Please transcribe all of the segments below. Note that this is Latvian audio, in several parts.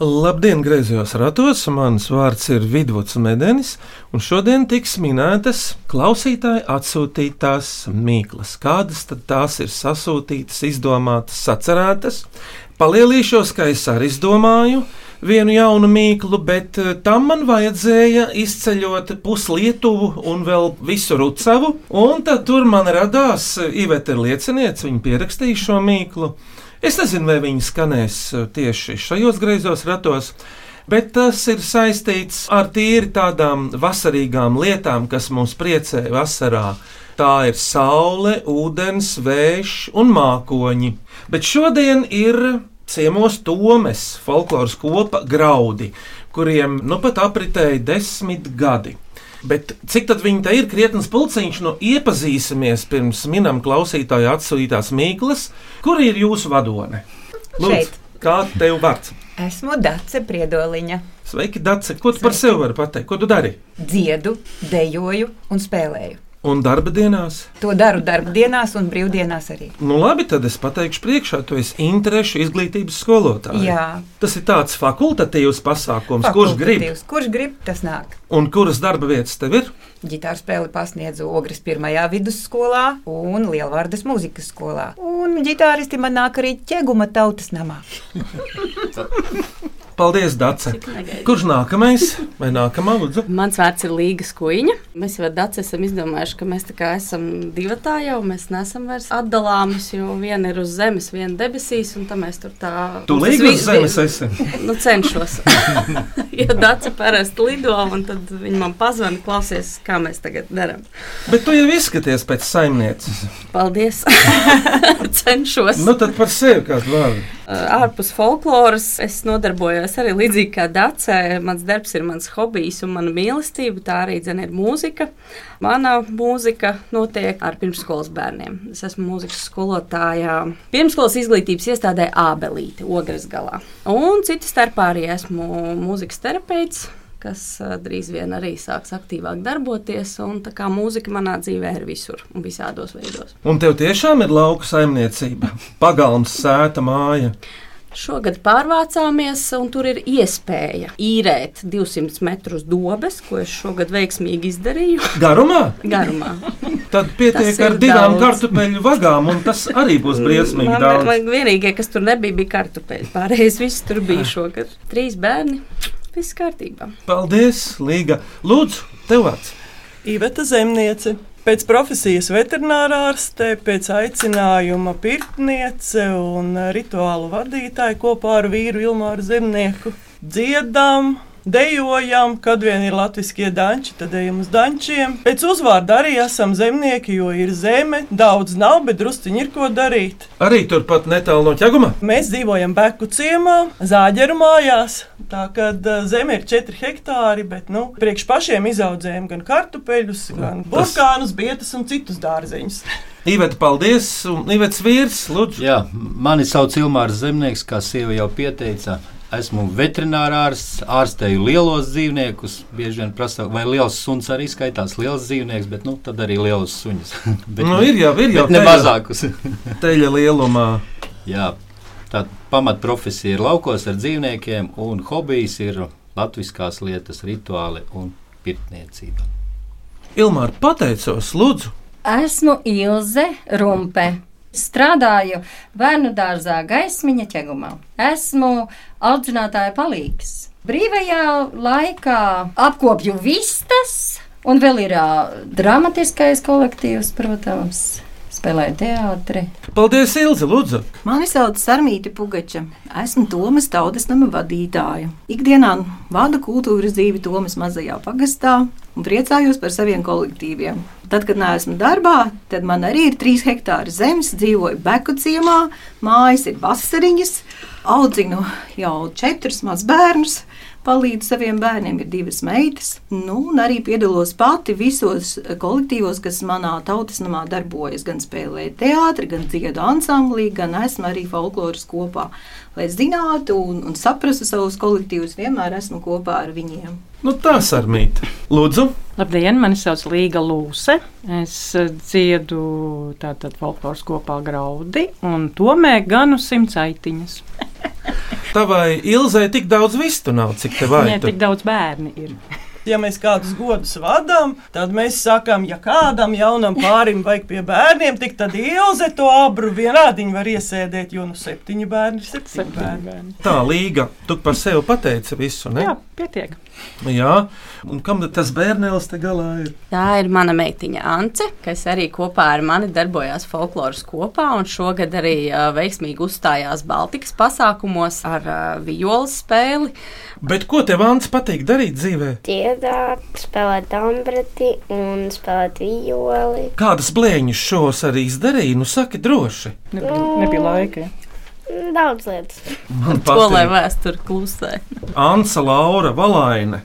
Labdien, griezos ratos! Mans vārds ir Vidvuds Medenis, un šodien tiks minētas klausītāju atsūtītās mīklas. Kādas tad tās ir sasūtītas, izdomātas, sacerētas? Palielīšos, ka es arī izdomāju vienu jaunu mīklu, bet eh, tam man vajadzēja izceļot puslietuvu un vēl visu rucavu, un tad tur man radās eh, Iveta ir lieciniece, viņa pierakstīja šo mīklu. Es nezinu, vai viņi skanēs eh, tieši šajos greizos ratos, bet tas ir saistīts ar tīri tādām vasarīgām lietām, kas mūs priecē vasarā. Tā ir saule, ūdens, vējš un mākoņi. Bet šodien ir ciemos Tomes folkloras kopa graudi, kuriem nu pat apritēja desmit gadi. Bet cik tad viņi te ir krietnes pulciņš, nu iepazīsimies pirms minam klausītāju atsūtītās mīklas, kur ir jūsu vadone? Šeit. kā tev vārds? Esmu Dace Priedoliņa. Sveiki, Dace, ko tu par sevi vari pateikt? Ko tu dari? Dziedu, dejoju un spēlēju. Un darba dienās? To daru darba dienās un brīvdienās arī. Nu, labi, tad es pateikšu priekšā, tu esi interešu izglītības skolotāja. Jā. Tas ir tāds fakultatīvs pasākums, kurš grib. Fakultatīvs. Kurš grib, tas nāk. Un kuras darba vietas tev ir? Ģitāru spēli pasniedzu Ogres pirmajā vidusskolā un Lielvārdas mūzikas skolā. Un ģitāristi man nāk arī ķeguma tautas namā. Paldies, Dace. Kurš nākamais? Vai nākamā lūdzu? Mans vārds ir Līga Skuiņa. Mēs jau ar Dāci esam izdomājuši, ka mēs tā kā esam divi tā jau. Mēs neesam vairs atdalāmas, jo viena ir uz zemes, viena debesīs, un tā mēs tur tā. Tu vi- uz zemes esi. Nu, cenšos. jo Dāci parasti lido, un tad viņi man pazvanīja, klausies, kā mēs tagad darām. Bet tu jau izskaties pēc saimnieces. Paldies! cenšos. Nu tad par sevi kādu vārdu. Ārpus folkloras es nodarbojos arī līdzīgi kā Dacē. Mans darbs ir mans hobijs un mana mīlestība. Tā arī dzen, ir mūzika. Mana mūzika notiek ar pirmsskolas bērniem. Es esmu mūzikas skolotāja pirmsskolas izglītības iestādē Ābelīte, Ogres galā. Un citas starpā arī esmu mūzikas terapeits. Kas uh, drīz vien arī sāks aktīvāk darboties, un tā kā mūzika manā dzīvē ir visur un visādos veidos. Un tev tiešām ir lauka saimniecība, pagalms, sēta māja. Šogad pārvācāmies, un tur ir iespēja īrēt 200 metrus dobes, ko es šogad veiksmīgi izdarīju. Garumā? Garumā. Tad pietiek ar divām daudz. kartupeļu vagām, un tas arī būs briesmīgi Man, daudz. man vienīgie, kas tur nebija, bija kartupeļi. Pārējais viss tur bija šogad. Trīs bērni. Viss kārtībā. Paldies, Līga. Lūdzu, tev vārds. Iveta Zemniece. Pēc profesijas veterinārārste, pēc aicinājuma pirtniece un rituālu vadītāja kopā ar vīru Ilmāru Zemnieku dziedām. Dejojam, kad vien ir latviešu danči, tad ejam uz dančiem. Pēc uzvārda arī esam zemnieki, jo ir zeme. Daudz nav, bet drusciņi ir ko darīt. Arī turpat netālu no ķeguma. Mēs dzīvojam Beku ciemā, Zāģeru mājās. Tā kā zeme ir 4 hektāri, bet nu, priekš pašiem izaudzējam gan kartupeļus, gan burkānus, bietas un citus dārzeņus. Iveta, paldies. Un Ivetas vīrs, lūdzu. Jā, mani sauc Ilmārs Zemnieks, kā sieva jau pieteica. Esmu veterinārārsts, ārstēju lielos dzīvniekus. Bieži vien prasa, vai liels suns arī skaitās liels dzīvnieks, bet nu, tad arī lielus suņus. bet, Nu, ir jau, ir jau ne teļa- mazākus. Teļa lielumā. Jā, tā pamatprofesija ir laukos ar dzīvniekiem, un hobijs ir latviskās lietas, rituāli un pirtniecība. Ilmār, pateicos, lūdzu. Esmu Ilze Rumpe. Strādāju bērnu dārzā Gaismiņa ķegumā. Esmu audzinātāja palīgs. Brīvajā laikā apkopju vistas, un vēl ir ā, dramatiskais kolektīvs, protams, spēlēju teātri. Paldies, Ilze, lūdzu. Mani sauc Sarmīti Pugača. Esmu Tomas tautas nama vadītāja. Ikdienā vadu kultūras dzīvi Tomas mazajā pagastā un priecājos par saviem kolektīviem. Tad, kad neesmu darbā, tad man arī ir trīs hektāri zemes, dzīvoju Beku ciemā, mājas ir vasariņas, audzinu jau četrus mazus bērnus. palīdzu saviem bērniem, ir divas meitas. Nu, un arī piedalos pati visos kolektīvos, kas manā tautas namā darbojas. Gan spēlēju teātri, gan dziedu ansamblī, gan esmu arī folkloras kopā. Lai zinātu un, un saprastu savus kolektīvus, vienmēr esmu kopā ar viņiem. Nu, tā sarmīta. Lūdzu, Labdien, mani sauc Līga Lūse. Es eh, dziedu tātad folkloras kopā graudi un tomē ganu simts aitiņas. tavai Ilzai tik daudz vistu nav, cik tev Nē, vajag. tik daudz bērni ir. Ja mēs kādus godus vadām, tad mēs sakām, ja kādam jaunam pārim vajag pie bērniem, tik tad ilze to abru vienādiņu var iesēdēt, jo nu septiņi bērni ir septiņi Septiņi bērni. bērni. Tā līga, tu par sevi pateici visu, ne? Jā, pietiek. Jā. Un kam tad tas bērnēlis te galā ir? Tā ir mana meitiņa Ance, kas arī kopā ar mani darbojās folkloras kopā, un šogad arī uh, veiksmīgi uzstājās Baltikas pasākumos ar uh, violas spēli. Bet ko tev Ants patīk darīt dzīvē? dziedāt, spēlēt dambrati un spēlēt violi. Kādas blēņas šos arī izdarīja? Nu, saki droši. Nebija, nebija laika. Daudz lietas. Man To lai patīk. vēsture klusē. Ansa Laura Valaine.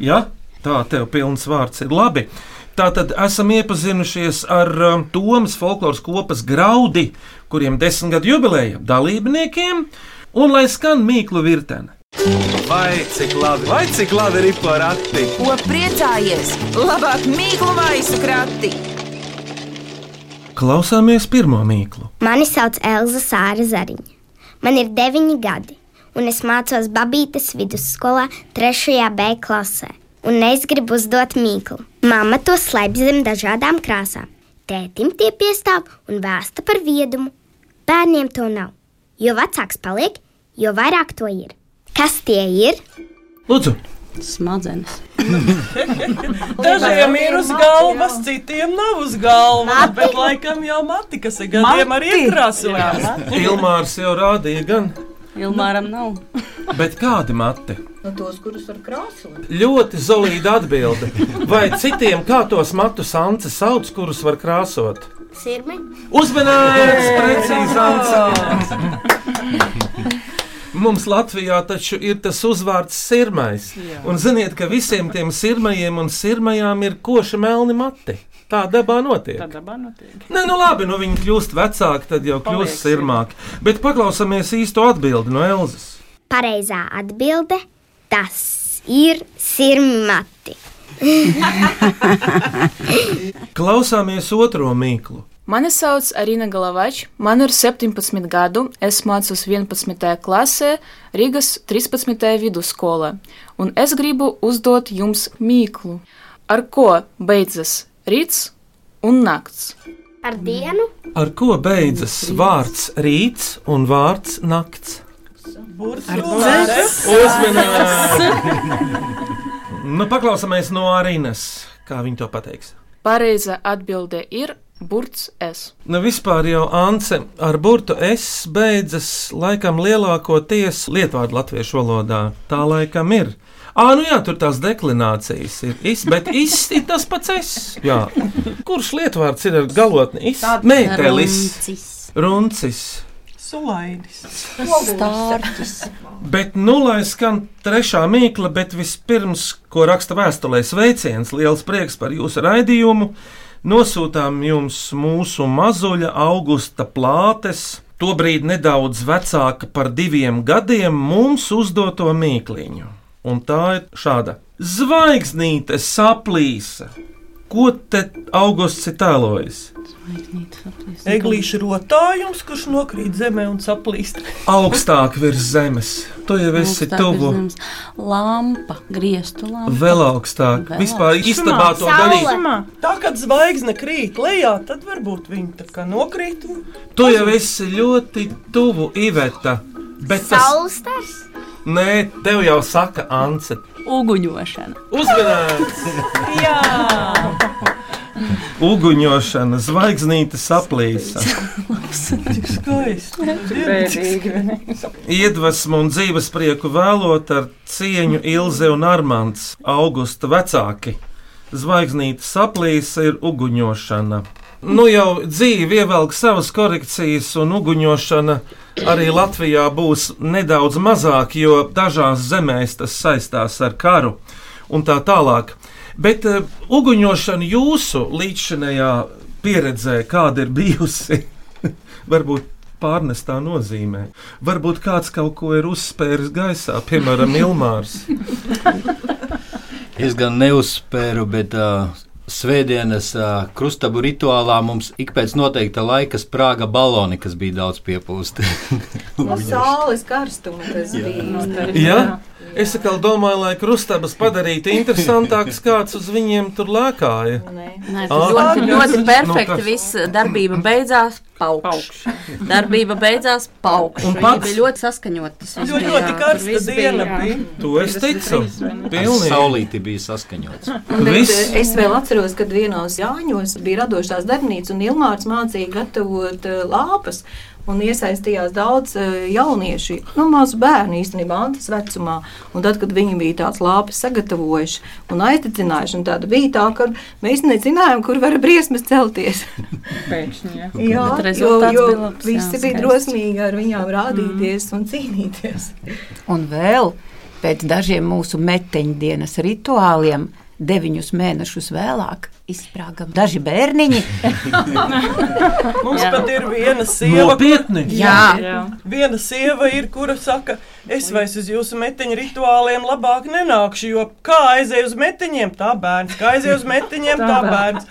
Ja? Tā tev pilns vārds ir labi. Tātad esam iepazinušies ar um, Tomas folkloras kopas graudi, kuriem desmit gadu jubileja dalībniekiem, un lai skan mīklu virtene. Vai cik labi, vai cik labi ir porakti? Ko priecājies? Labāk mīklu maisu krati! Klausāmies pirmo mīklu. Mani sauc Elza Sāra Zariņa. Man ir deviņi gadi, un es mācos Babītes vidusskolā, 3. B klasē. Un es gribu uzdot mīklu. Mama to slēpj zem dažādām krāsām. Tētim tie piestāv un vēsta par viedumu. Bērniem to nav. Jo vecāks paliek, jo vairāk to ir. Kas tie ir? Lūdzu, Smadzenes. Dažiem ir uz galvas, citiem nav uz galvas, bet laikam jau mati, kas ir gadiem arī iekrāsojās. Ilmārs jau rādīja, gan, Ilmāram nav. bet kādi mati? No tos, kurus var krāsot. Ļoti zelīta atbilde. Vai citiem kā tos matus Anta sauc, kurus var krāsot? Sirmi. Uzmanīgs, precīzi Ants. Mums Latvijā taču ir tas uzvārds sirmais. Un ziniet, ka visiem tiem sirmajiem un sirmajām ir koši melni mati. Tā dabā notiek. Tā dabā notiek. Nē, nu labi, nu viņi kļūst vecāki, tad jau kļūst sirmāki. Bet paklausāmies īsto atbildi no Elzas. Pareizā atbilde - tas ir sirmati. Klausāmies otro mīklu. Mani sauc Arina Galavač, man ir 17 gadu, es mācos 11. klasē Rīgas 13. vidusskolā, un es gribu uzdot jums mīklu. Ar ko beidzas rīts un nakts? Ar dienu? Ar ko beidzas vārds rīts un vārds nakts? Uzmanības! nu, paklausāmies no Arinas, kā viņa to pateiks. Pareiza atbilde ir burts es. Nu, vispār jau Ance ar burtu es beidzas laikam lielākoties lietvārdu latviešu valodā. Tā laikam ir. Ā, nu jā, tur tās deklinācijas ir. Is, bet is ir tas pats es. Jā. Kurš lietvārds ir ar galotni? Is, mētelis, Runcis. runcis. Sulaidis. Stārķis. Bet, nu, lai skan trešā mīkla, bet vispirms, ko raksta vēstulē, sveiciens, liels prieks par jūsu raidījumu. Nosūtām jums mūsu mazuļa augusta plātes, tobrīd nedaudz vecāka par diviem gadiem, mums uzdoto mīkliņu. Un tā ir šāda: Zvaigznīte saplīsa. Ko te augusts ir tēlojis? Eglīša rotājums, kurš nokrīt zemē un saplīst. Augstāk virs zemes. Tu jau esi tuvu. Lampa, griestu lampa. Vēl augstāk. Vēl Vispār istabā to darīt. Tā kā zvaigzne krīt lejā, tad varbūt viņa tā kā nokrīt. un- Tu jau esi ļoti tuvu Iveta. Bet tas Saulstars? Nē, tev jau saka, Ance. Uguņošana. Uzmanīgs! Uguņošana, zvaigznīte saplīsa. Iedvesmu un dzīves prieku vēlot ar cieņu Ilze un Armāns, augusta vecāki. Zvaigznīte saplīsa ir uguņošana. Nu jau dzīve ievelk savas korekcijas, un uguņošana arī Latvijā būs nedaudz mazāk, jo dažās zemēs tas saistās ar karu un tā tālāk. Bet uh, uguņošana jūsu līdzšinējā pieredzē, kāda ir bijusi, varbūt pārnestā nozīmē. Varbūt kāds kaut ko ir uzspēris gaisā, piemēram, Ilmārs. Es gan neuzspēru, bet uh, svētdienas uh, krustabu rituālā mums ik pēc noteikta laika sprāga baloni, kas bija daudz piepūsti. No saules karstuma tas bija. Ja? Es atkal domāju, lai krustabas padarītu interesantākas, kāds uz viņiem tur lēkāja. Nē, Ā, tas ļoti, ļoti Nu, perfekti. kas? Viss darbība beidzās, paukš. Darbība beidzās, paukš. Un pats- bija ļoti saskaņoti. Tas viss Ļoti, bija, ļoti jā, karsta diena jā. bija. To es ticu. Pilnīgi. Saulīti bija saskaņots. Eh, es vēl atceros, kad vienos Jāņos bija radošās darbnīcas, un Ilmārs mācīja gatavot eh, lāpas. Un iesaistījās daudz eh, jauniešu, nu, mazu bērnu īstenībā, Antas vecumā. Un tad, kad viņi bija tās lāpas sagatavojuši un aizdedzinājuši, un tāda bija tā, ka mēs nezinājām, kur var briesmas celties. Pēkšņi, jā. Jā, jo, rezultāts jo bija labs, jā, visi bija skaists. drosmīgi ar viņām rādīties mm. un cīnīties. Un vēl pēc dažiem mūsu meteņdienas rituāliem, deviņus mēnešus vēlāk, izsprāga daži bērniņi. Mums Jā. pat ir viena sieva. Nopietni! Jā, Jā. viena sieva ir, kura saka, es vairs uz jūsu meteņu rituāliem labāk nenākšu, jo kā aizēju uz meteņiem, tā bērns, kā aizēju uz meteņiem, tā bērns.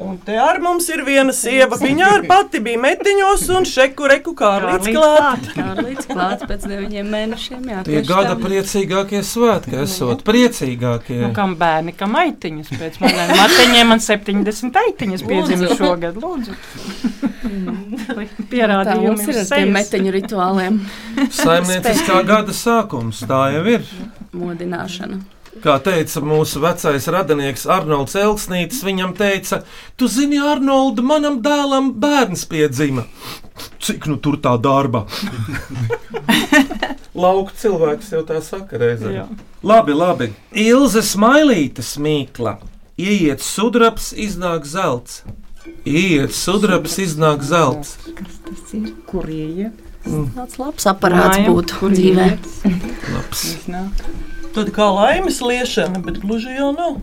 Un te ar mums ir viena sieva. Viņa arī pati bija metiņos un šeku reku kā līdz klāt. Kā līdz klāt pēc deviņiem mēnešiem. Jā, Tie gada tā. priecīgākie svētki esot priecīgākie. Nu, kam bērni, kam aitiņas pēc maniem matiņiem, man 70 aitiņas piedzima šogad. Lūdzu. Pierādījumi mums ir ar tiem meteņu rituāliem. Saimnieciskā gada sākums, tā jau ir. Modināšana. Kā teica mūsu vecais radinieks Arnolds Elksnītis, viņam teica, tu zini, Arnold, manam dēlam bērns piedzima. Cik nu tur tā darba? Lauka cilvēks jau tā saka reizē. Jā. Labi, labi. Ilze Smailīte smīkla. Iet sudrabs, iznāk zelts. Iet sudrabs, iznāk zelts. Kur ieiet? Tāds labs aparāts Mājam, būtu dzīvē. Labs. Tad kā laimes liešana, bet gluži jau nav.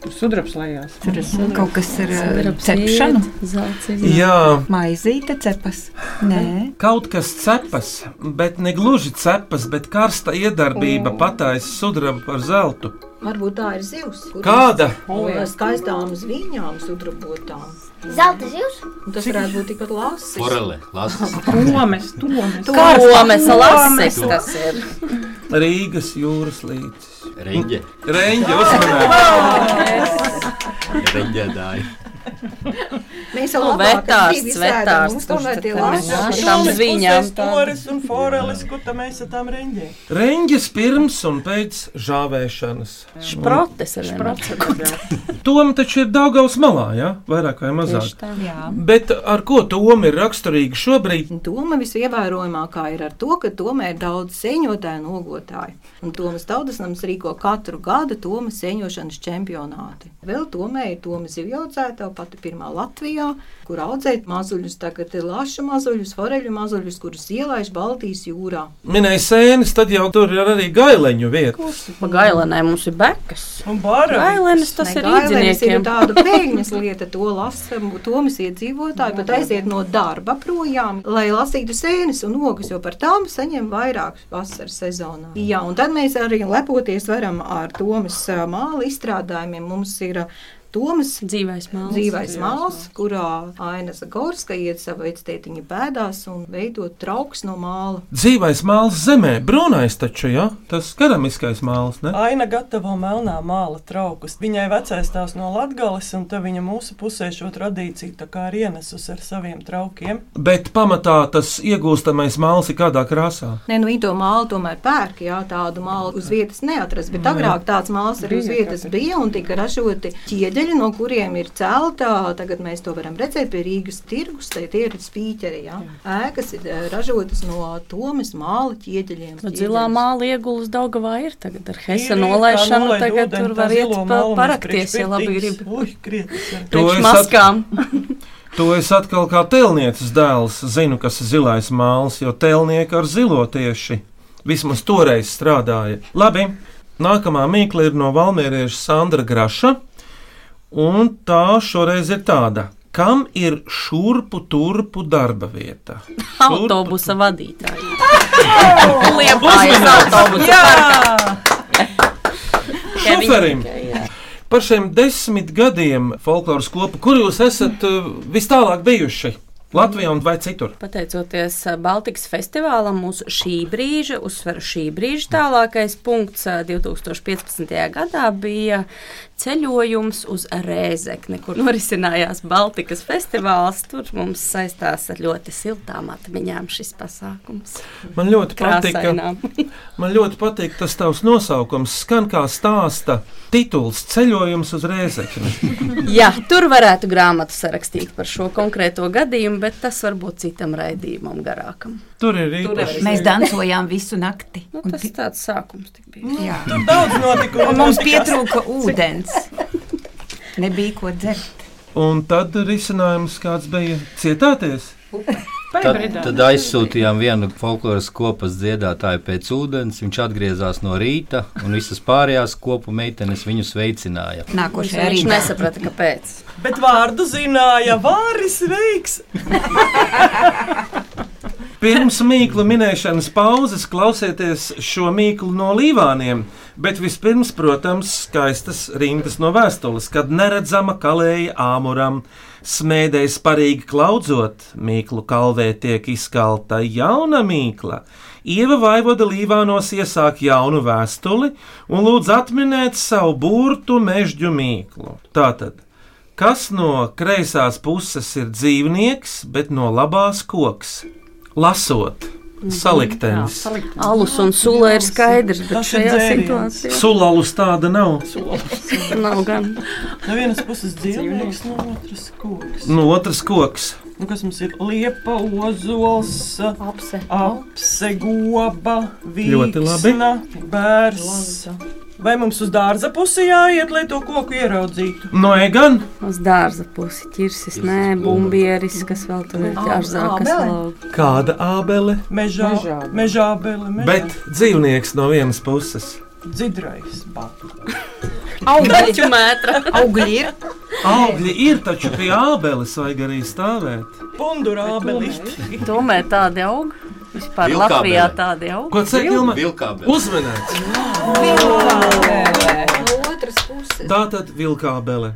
Tur sudrabs lejās. Tur ir kaut kas ar eh, Sudrabs cepšanu. iet, zelts. Jā, Maizīte cepas. Nē, kaut kas cepas, bet ne gluži cepas, bet karsta iedarbība pataisa sudrabu par zeltu. Varbūt tā ir zivs. Kāda? ar Skaistām zvīņām sudrabotām. Zelta zivs? Un Tas varētu būt tikpat lasis. Forele, lasas. Tomes, tomes. Komes lasis tas ir. Rīgas jūras līcis. Reņģe. Reņģi uzmanīgi! Reņģēdāji. Mēs jau Nu, labāk sēdam, mums tomēr tie te lasis. mēs- ir- Tām zvīņām Pusēs tāda. Toris un forelis, ko tam mēs tām reņģiem. Reņģis pirms un pēc žāvēšanas. Šprotes ar vienmēr. Tom taču ir Daugaus malā, ja? vairāk vai mazāk. Jā. Bet ar ko Tom ir raksturīga šobrīd? Doma visievērojamākā ir ar to, ka tomēr ir daudz sēņotāju un ogotāju. Un Tomas Taudasnams rīko katru gadu Tomas sēņošanas čempionāti. Vēl tomēr ir Tomas zivjaucētā, pati pirmā Latvijā, kur audzēt mazuļus, tagad ir laša mazuļus, foreļu mazuļus, kurus ielaiž Baltijas jūrā. Minēja sēnes, tad jau tur ir arī gaileņu vietas. Pa gailenē mums ir bekas. Un bara. Gailenes tas ir Gailenis ir īdziniekiem. tāda pēkšņas lieta, to lasa Tomas iedzīvotāji, pat aiziet no darba projām, lai lasītu sēnes un ogas, jo par tām saņem vairāk vasaras sezonā. Jā, un tad mēs arī lepoties varam ar Tomas māla izstrādājumiem. Mums ir Tomas Dzīvais māls. dzīvais māls, kurā Aina Zagorska iet savu veictētiņa pēdās un veidot trauks no māla. Dzīvais māls zemē, brūnais taču, ja? Tas keramiskais māls, ne? Aina gatavo melnā māla traukus. Viņai vecais tās no Latgales, un tad viņa mūsu pusē šo tradīciju tā kā ir ienesus ar saviem traukiem. Bet pamatā tas iegūstamais māls ir kādā krāsā. Nē, nu viņi to mālu tomēr pērk, jā, tādu mālu uz vietas neatrast, bet agrāk tāds māls arī uz Bija vietas bija un tika ražoti ķieģeļi, no kuriem ir celta, tagad mēs to varam redzēt pie Rīgas tirgus, tie ir spīķeri, jā. Ēkas ir eh, ražotas no tomas māla ķieģeļiem. Nu, Zilā māla iegulas Daugavā ir tagad ar Hesa nolaišanu. nolaid Tagad ūdeni, tur tā var iet pa, parakties, ja labi grib. Ui, krietni. To Priekš maskām. To es atkal kā telnieces dēls zinu, kas ir zilais māls, jo telnieki ar zilo tieši vismaz toreiz strādāja. Labi, nākamā mīkla ir no Valmērieša Sandra Graša, un tā šoreiz ir tāda. Kam ir šurpu turpu darba vieta? Autobusa vadītāji. Liepājas autobusa parkā. Šoferim! Par šiem desmit gadiem folkloras kopu, kur jūs esat uh, vis tālāk bijuši? Latvijā un vai citur? Pateicoties ā, Baltikas festivālam, mūsu šī brīža, uzsveru šī brīža tālākais punkts ā, 2015. gadā bija ceļojums uz Rēzekni, kur norisinājās Baltikas festivāls. Tur mums saistās ar ļoti siltām atmiņām šis pasākums. Man ļoti Krāsainām. man ļoti patīk tas tavs nosaukums. Skan kā stāsta tituls Ceļojums uz Rēzekni. Jā, tur varētu grāmatu sarakstīt par šo konkrēto gadījumu, bet tas varbūt citam raidījumam garākam. Tur ir īpaši. Mēs dancojām visu nakti. Nu, tas ir tāds sākums. tik bija. Jā, Daudz notikumu. un mums pietrūka ūdens. Nebija ko dzert. Un tad risinājums kāds bija cietāties? Tad, tad aizsūtījām vienu folkloras kopas dziedātāju pēc ūdens. Viņš atgriezās no rīta, un visas pārējās kopu meitenes viņu sveicināja. Nākošajā Viņš rītā. nesaprata, kāpēc. Bet vārdu zināja, Vāris veiks. Pirms mīklu minēšanas pauzes klausieties šo mīklu no līvāniem, bet vispirms, protams, skaistas rindas no vēstules, kad neredzama kalēja āmuram, smēdējas parīgi klaudzot, mīklu kalvē tiek izkalta jauna mīkla. Ieva Vaivoda Līvānos iesāk jaunu vēstuli un lūdz atminēt savu burtu mežģu mīklu. Tātad, kas no kreisās puses ir dzīvnieks, bet no labās koks? Lasot, saliktenis. Alus un sula ir skaidrs, bet Tas ir šajā situācijā Sulalus tāda nav. nav gan. No vienas puses dzīvnieks, no otras koks. No otras koks. Nu, kas mums ir liepa, ozols, Apse. apse, goba, vīksna, bērs. Vai mums uz dārza pusi jāiet, lai to koku ieraudzītu? No egan, Uz dārza pusi ķirsis, nē, bumbieris, kas vēl tur ir ārzā, kas vēl. kāda ābele, Mežā, mežā bele, mežā. bet dzīvnieks no vienas puses. Dzidrais, batu. Augļu mētra. Augļi ir. Augļi ir taču pie ābeles, vajag arī stāvēt. Pundura abelišķi. Tomēr tādi aug. Vispār Vilkābele. Latvijā tādi aug. Ko saka Ilma? Vilkābele. Uzmanīts! No otras puses. Tā tad vilkābele.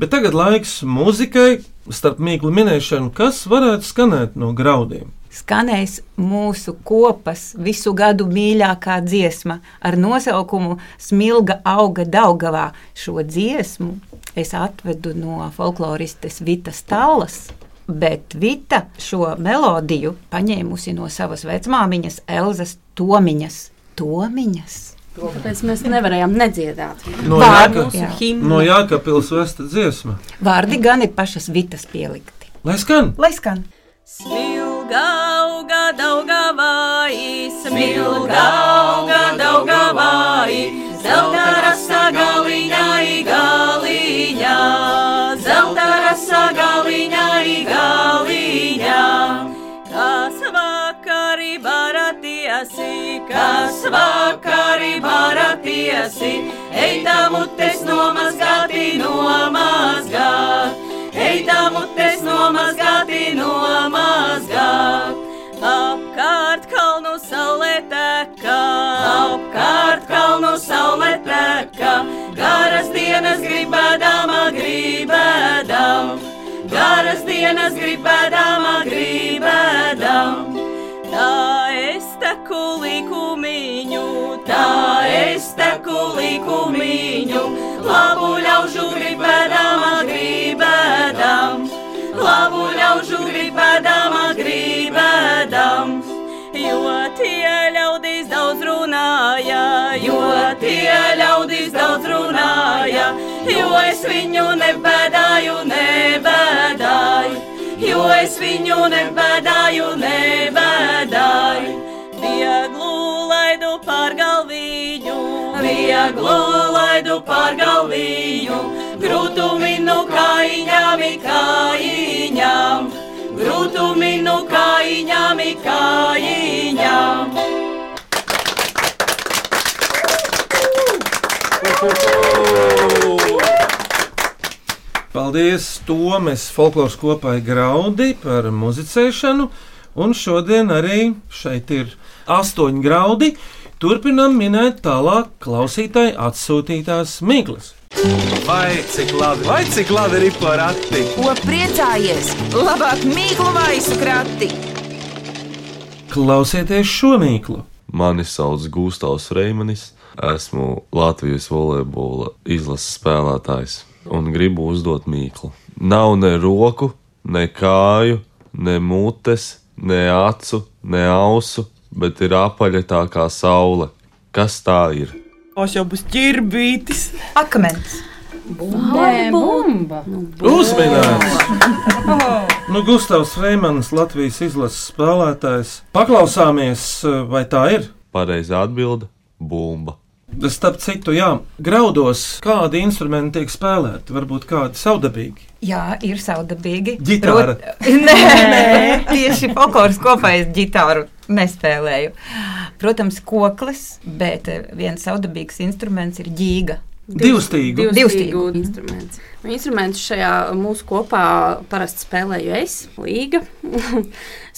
Bet tagad laiks muzikai, starp mīklu minēšanu, kas varētu skanēt no graudiem. Skanēs mūsu kopas visu gadu mīļākā dziesma ar nosaukumu Smilga auga Daugavā. Šo dziesmu es atvedu no folkloristes Vitas Tallas. Bet Vita šo melodiju paņēmusi no savas vecmāmiņas Elzas Tomiņas. Tomiņas. Tāpēc mēs nevarējām nedziedāt. No, Vārdu, Jāka, no Jākapils vesta dziesma. Vārdi gan ir pašas Vitas pielikti. Lai skan! Lai skan! Smilga auga daugavai, smilga kas vakari baratiesi, eita mutes nomazgāti nomazgāt. Eita mutes nomazgāti nomazgāt. Apkārt kalnu saulē teka, apkārt kalnu saulē teka, garas dienas gribēdama gribēdam, garas dienas gribēdama gribēdam. Tā es teku likumiņu, tā es teku likumiņu, labu ļaužu gribēdama gribēdam, labu ļaužu gribēdama gribēdam. Jo tie ļaudīs daudz runāja, jo tie ļaudīs daudz runāja, jo es viņu nebēdāju, nebēdāju, jo es viņu nebēdāju, nebēdāju. Vieglu laidu pār galviņu, Grūtumi no kājām, kājām, grūtumi no kājām, kājām. Paldies Tomes folkloras kopai graudi par muzicēšanu, un šodien arī šeit ir astoņi graudi. Turpinam minēt tālāk klausītāji atsūtītās miglas. Vai cik labi, vai cik labi ir porakti? Ko priecājies? Labāk mīklu maisu krati! Klausieties šo mīklu! Mani sauc Gustavs Reimanis, esmu Latvijas volejbola izlases spēlētājs un gribu uzdot mīklu. Nav ne roku, ne kāju, ne mutes, ne acu, ne ausu, bet ir apaļa tā kā saule. Kas tā ir? Os jau būs ķirbītis. Akmens. Nē, bumba. Uzminēts! Nu, Gustavs Freimans, Latvijas izlases spēlētājs. Paklausāmies, vai tā ir? Pareizā atbilde - bumba. Starp citu, jā, graudos kādi instrumenti tiek spēlēti, varbūt kādi savdabīgi. Jā, ir saudabīgi. Ģitāra. Prot- Nē, nē, tieši folkloras kopā es ģitāru nespēlēju. Protams, koklis, bet eh, viens saudabīgs instruments ir ģīga. Divstīgu. Divstīgu instruments. Nu, Instrumentus šajā mūsu kopā parasti spēlēju es, Līga.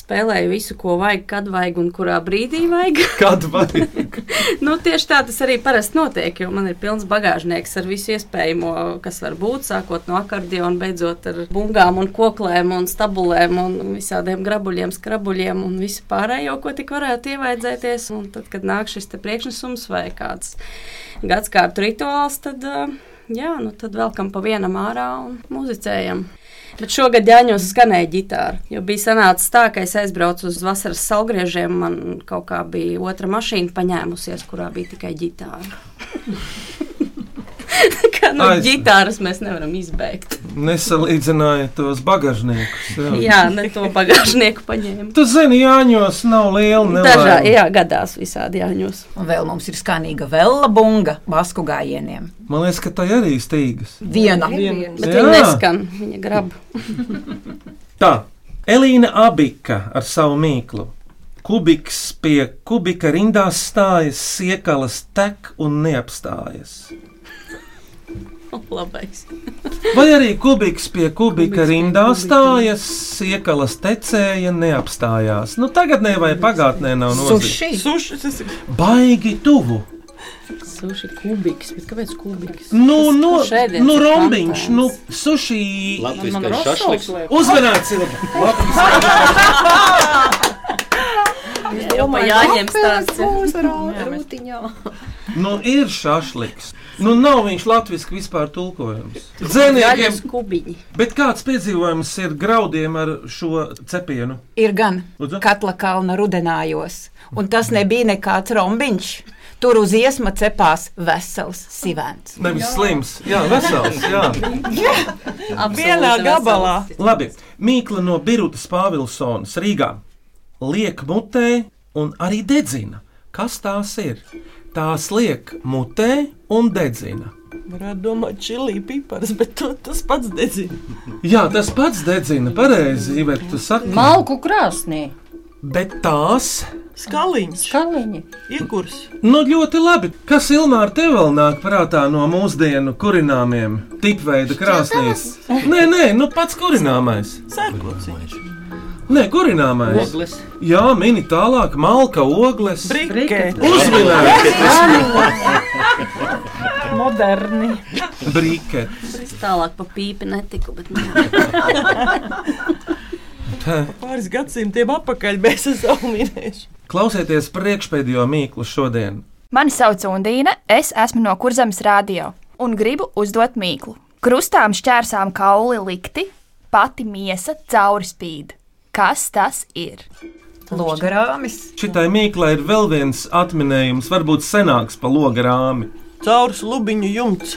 spēlēju visu, ko vajag, kad vajag un kurā brīdī vajag. Kad vajag? nu, tieši tā tas arī parasti notiek, jo man ir pilns bagāžnieks ar visu iespējamo, kas var būt, sākot no akordiona, beidzot ar bungām un koklēm un stabulēm un visādiem grabuļiem, skrabuļiem un visu pārējo, ko tik varētu ievaidzēties. Un tad, kad nāk šis priekšnesums vai kāds gadskārtu rituāls, tad, jā, nu, tad velkam pa vienam ārā un muzicējam. Bet šogad Jāņos skanēja ģitāra. Jo bija sanācis tā, ka es aizbraucu uz vasaras salgriežiem. Man kaut kā bija otra mašīna paņēmusies, kurā bija tikai ģitāra. Kā no Aiz- ģitāras mēs nevaram izbeigt. Nesalīdzināja tos bagāžniekus. Jā, ne to bagāžnieku paņēmu. Tu zini, Jāņos nav liela Dažā, nelaime. jā, gadās visādi Jāņos. Un vēl mums ir skanīga vela bunga basku gājieniem. Man liekas, ka tā arī stīgas. Viena. Bet Jā. viņa neskan, viņa grab. Tā, Elīna Abika ar savu mīklu. Kubiks pie kubika rindās stājas, siekalas tek un neapstājas. Labais. Vai arī kubiks pie kubika rindā stājas, siekalas tecēja, neapstājās. Nu, tagad ne vai pagātnē nav nozīme. Suši, tas ir. Baigi tuvu. Suši kubiks, bet kāpēc kubiks? Nu, Tas nu, nu rombiņš, nu, suši. Latviskais Man šašliks. rosols Uzmanīts, Jau pa jāņem stāsts. Rūtiņā. Nu, ir šašliks. Nu, nav viņš latviešu vispār tulkojams. Jāņem Dzēniekiem, kubiņi. bet kāds piedzīvojums ir graudiem ar šo cepienu? Ir gan Lūdzu? katla kalna rudenājos, un tas nebija nekāds rombiņš. Tur uz iesma cepās vesels sivēns. Nevis slims, jā, vesels. Jā. Vienā gabalā. Labi, Mīkla no Birutas Pāvilsonas Rīgā liek mutē un arī dedzina. Kas tās ir? Tās liek mutē un dedzina. Varētu domāt, čili pipars, bet to, tas pats dedzina. Jā, tas pats dedzina, pareizi, bet tu saki. Malku krāsnī. Bet tās Skaliņš. Skaliņi. Iekurs. Nu, ļoti labi. Kas Ilmāra tev vēl nāk prātā no mūsdienu kurināmiem tipveida krāsnīs? Nē, nē, nu pats kurināmais. Sērkociņš. Nē, kurināmais. Ogles. Jā, mini tālāk, malka, ogles. Uzminēts! Moderni. Brīkets. Es tālāk pa pīpi netiku, bet Pāris gadsimtiem atpakaļ mēs esam minējuši. Klausieties priekšpēdējo mīklu šodien. Mani sauc Undīne, es esmu no Kurzemes radio un gribu uzdot mīklu. Krustām šķērsām kauli likti, pati miesa cauri spīd. Kas tas ir? Logarāmis. Šitai mīklai ir vēl viens atminējums, varbūt senāks par loga rāmi. Caurs lubiņu jumts.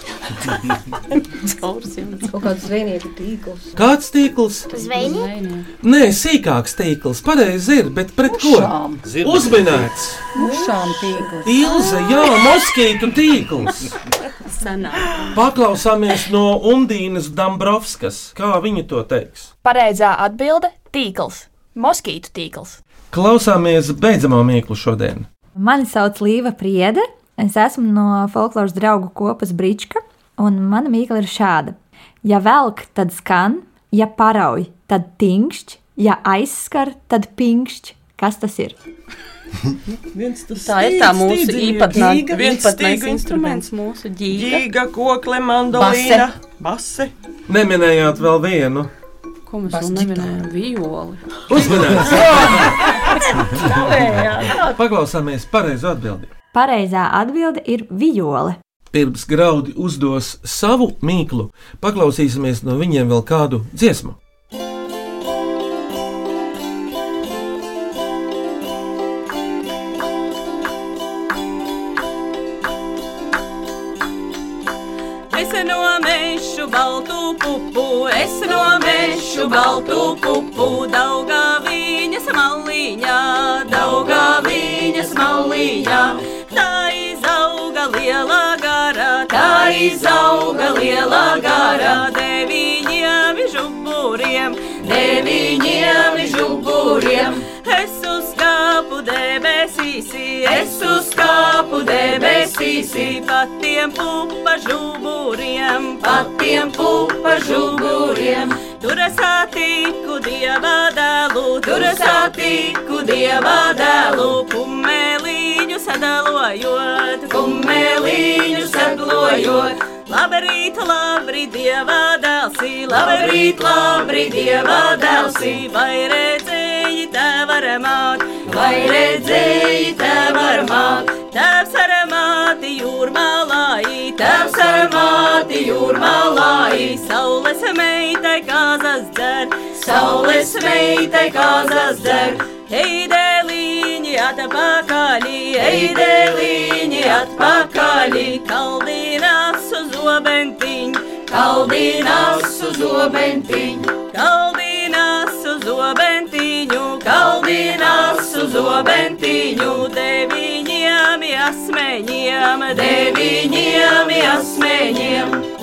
Caurs jumts. Kaut kāds zvejnieku tīkls. Kāds tīkls? Zvejnieki? Nē, sīkāks tīkls, pareizi ir, bet pret ko? Mušām. Uzminēts! Mušām tīkls. Ilze, jā, moskītu tīkls! Paklausāmies no Undīnas Dambrovskas, kā viņa to teiks. Pareizā atbilde - tīkls, moskītu tīkls. Klausāmies beidzamo mīklu šodien. Mani sauc Līva Priede. Es esmu no folkloras draugu kopas Brīčka, un mana mīkla ir šāda. Ja velk, tad skan, ja parauj, tad tingšķ, ja aizskar, tad pinkšķ. Kas tas ir? Viens tas Tā ir tā stīgs, mūsu ģīga, viens stīgu instruments, mūsu ģīga. Ģīga, kokle, mandolīna, base. Neminējāt vēl vienu. Ko mēs vēl neminējām? Violi. Uzmanības! Paklausāmies pareizo atbildi. Pareizā atbilde ir viole. Pirms graudi uzdos savu mīklu, paklausīsimies no viņiem vēl kādu dziesmu. Pupu, es nomešu baltu pupu, daugā viņas malīņā, daugā viņas malīņā. Tā izauga liela gara, tā izauga liela gara, deviņiem žuburiem, deviņiem žuburiem. Debesīsi, es uzkāpu debesīsi, patiem pupa žuburiem, patiem pupa žuburiem. Tur es satiku dieva dēlu, tur es satiku dieva dēlu, kumeliņu sadalojot, kumeliņu sadalojot. Labrīt, labrīt, dieva dēlsi, labrīt, labrīt, dieva dēlsi, vai redzēji tev ar māt, vai redzēji tev ar māt, tevs ar māti jūrmalāji, tevs ar māti jūrmalāji, saules meitai kāzas dzer, saules meitai kāzas dzer. Eideliņi atpakaļ, eideliņi atpakaļ, kaldinās uz obentiņu, kaldinās uz obentiņu, kaldinās uz obentiņu, kaldinās uz obentiņu, deviņiem asmeņiem, deviņiem asmeņiem.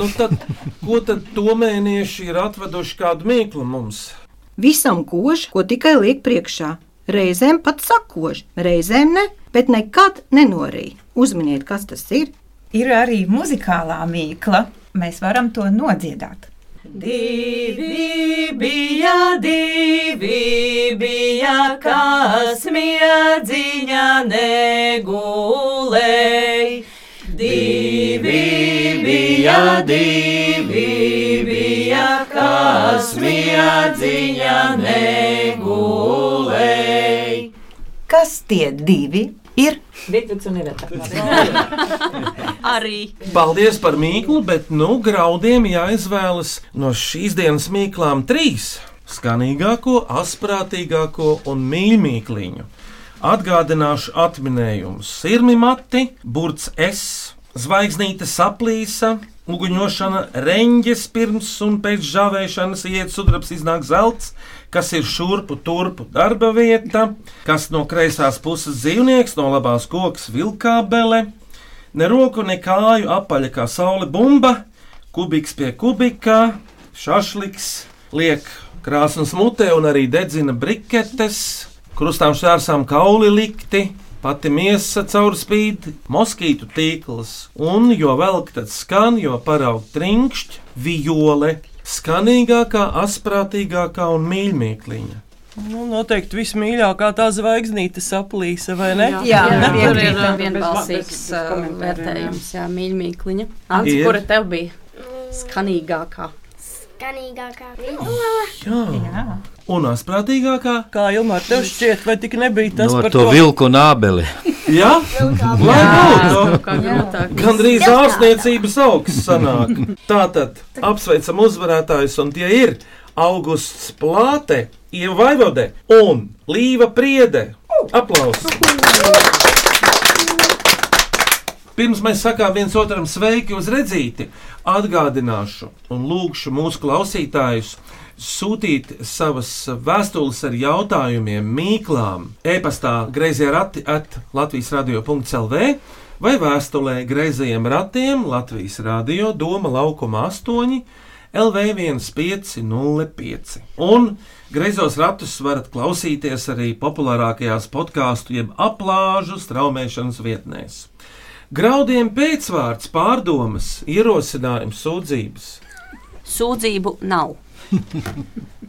Nu tad, ko tad tomēnieši ir atveduši kādu mīklu mums? Visam kož, ko tikai liek priekšā. Reizēm pat sakož, reizēm ne, bet nekad nenorīja. Uzminiet, kas tas ir. Ir arī muzikālā mīkla. Mēs varam to nodziedāt. Divi bija, divi bija, kas miedziņā negulēja. Bija, divi bija, kas miedziņā negulēja. Kas tie divi ir? Vidvuds un Iveta. Arī. Paldies par mīklu, bet nu graudiem jāizvēlas no šīs dienas mīklām trīs - skanīgāko, asprātīgāko un mīļākliņu. Atgādināšu atminējumus. Sirmi mati, burts S, zvaigznīte saplīsa, uguņošana, reņģis pirms un pēc žāvēšanas iet sudrabs iznāk zelts, kas ir šurpu turpu darba vieta, kas no kreisās puses dzīvnieks, no labās koks vilkābele, ne roku, ne kāju apaļa kā saule bumba, kubiks pie kubika, šašliks, liek krāsnes mutē un arī dedzina briketes, krustām šķērsām kauli likti, pati miesa caurspīd, moskītu tīkls, un jo velk tad skan, jo paraug trinkšķi, viole, skanīgākā, asprātīgākā un mīļākā. Nu, noteikti vismīļākā tā zvaigznīte saplīsa, vai ne? Jā, jā, jā, tur ir jā. vienbalsīgs uh, vērtējums, jā, mīļmīkliņa. Ants, Ir. kura tev bija skanīgākā? Skanīgākā Jā. jā. Un asprātīgākā? Kā Ilmār, tev šķiet, vai tik nebija tas No par to vilku un ābeli. Jā, lai būtu. Gan drīz ārstniecības augsts sanāk. Tātad apsveicam uzvarētājus, un tie ir Augusts Plāte, Ieva Vaivode un Līva Priede. Aplausos! Pirms mēs sakām viens otram sveiki uz redzīti, atgādināšu un lūgšu mūsu klausītājus sūtīt savas vēstules ar jautājumiem, mīklām, e-pastā grazījā rati at Latvijas radio.clv vai vēstulē grazījiem ratiem Latvijas radio Doma laukuma 8 LV1505. Un Greizos ratus varat klausīties arī populārākajās podkāstu jeb aplāžu straumēšanas vietnēs. Graudiem pēcvārds, pārdomas, ierosinājums, sūdzības. Sūdzību nav.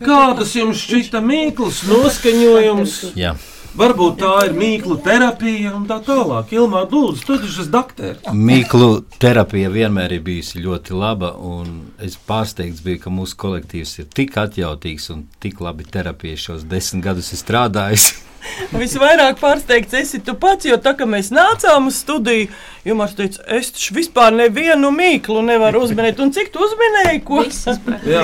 Kādas jums šķita mīklas, noskaņojums? Jā. Varbūt tā ir mīklu terapija un tā tālāk. Ilmā, lūdzu, tu esi dakteris. Mīklu terapija vienmēr ir bijusi ļoti laba, un es pārsteigts biju, ka mūsu kolektīvs ir tik atjautīgs un tik labi terapija šos desmit gadus ir strādājis. Visvairāk pārsteigts esi tu pats, jo tā kā mēs nācām uz studiju, Jumars teica, es taču vispār nevienu mīklu nevaru uzminēt. Un cik tu uzminēji? Ko? Jā,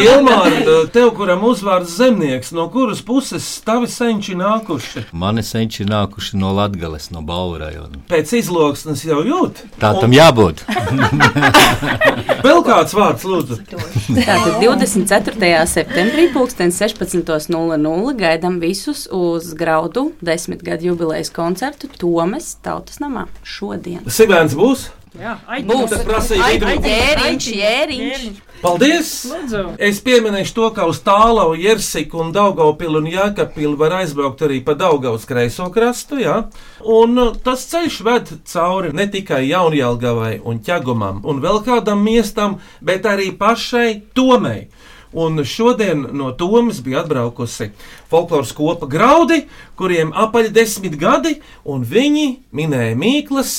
Ilmār, tev, kuram uzvārds zemnieks, no kuras puses tavi senči nākuši? Mani senči nākuši no Latgales, no Balvu rajona. Pēc izloksnes jau jūt. Tā tam jābūt. Vēl kāds vārds, lūdzu. Tātad 24. septembrī, 16.00 gaidām visus uz graudu desmitgadu jubilejas koncertu Tomas Tautas namā šodien. Sibēns būs? Jā, Būs. Tas prasīja ai, Jēriņš, jēriņš. Paldies! Lūdzu. Es pieminēšu to, ka uz Tālau, Jersiku un Daugaupili un Jākapilu var aizbraukt arī pa Daugavas kreiso krastu, jā. Un uh, tas ceļš ved cauri ne tikai Jaunjēlgavai un Ķegumam un vēl kādam miestam, bet arī pašai Tomei. Un šodien no Tomas bija atbraukusi folkloras kopa graudi, kuriem apaļ desmit gadi, un viņi minēja mīklas,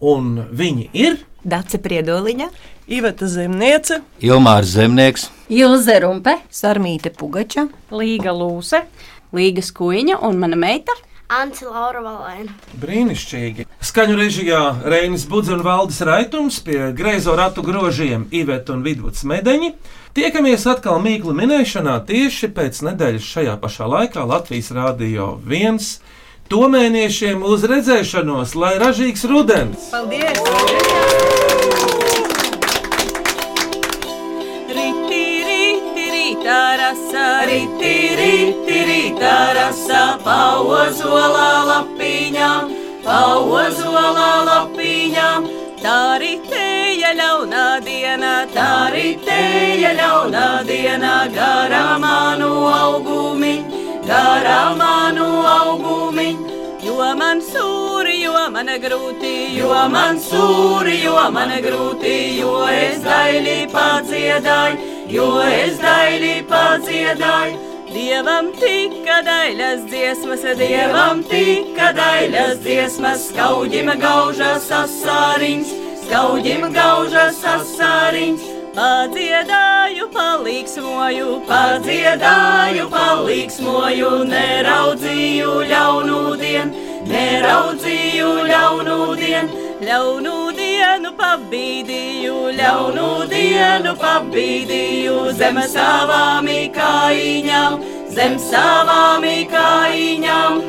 un viņi ir Dace Priedoliņa, Iveta Zemniece, Ilmārs Zemnieks, Ilze Rumpe, Sarmīte Pugača, Līga Lūse, Līga Skuiņa un mana meita. Anci Laura Valēna. Brīnišķīgi. Skaņu režijā Reinis Budze un Valdis Raitums pie greizo ratu grožiem Iveta un Vidvuds Medeņi. Tiekamies atkal mīklu minēšanā tieši pēc nedēļas šajā pašā laikā Latvijas Rādio 1. Tomēniešiem uz redzēšanos, lai ražīgs rudens! Paldies! Riti, riti, rītā rasa, riti, rītā rasa, pauzolā lapiņām, pauzolā lapiņām. Tā ritēja ļaunā diena, tā ritēja ļaunā diena, garā manu augumiņ, garā manu augumiņ. Jo man sūri, jo man grūti, jo man sūri, jo man grūti, jo es daļi padziedāju, jo es daļi padziedāju. Dievam tika daļas dziesmas, dievam tika daļas dziesmas, skauģim gaužas asāriņš, skauģim gaužas asāriņš. Padziedāju, palīgsmoju, padziedāju, palīgsmoju, neraudzīju ļaunu dienu, neraudzīju ļaunu dienu, ļaunu dienu pabīdīju, ļaunu dienu pabīdīju zem savām kājām, zem savām kājām.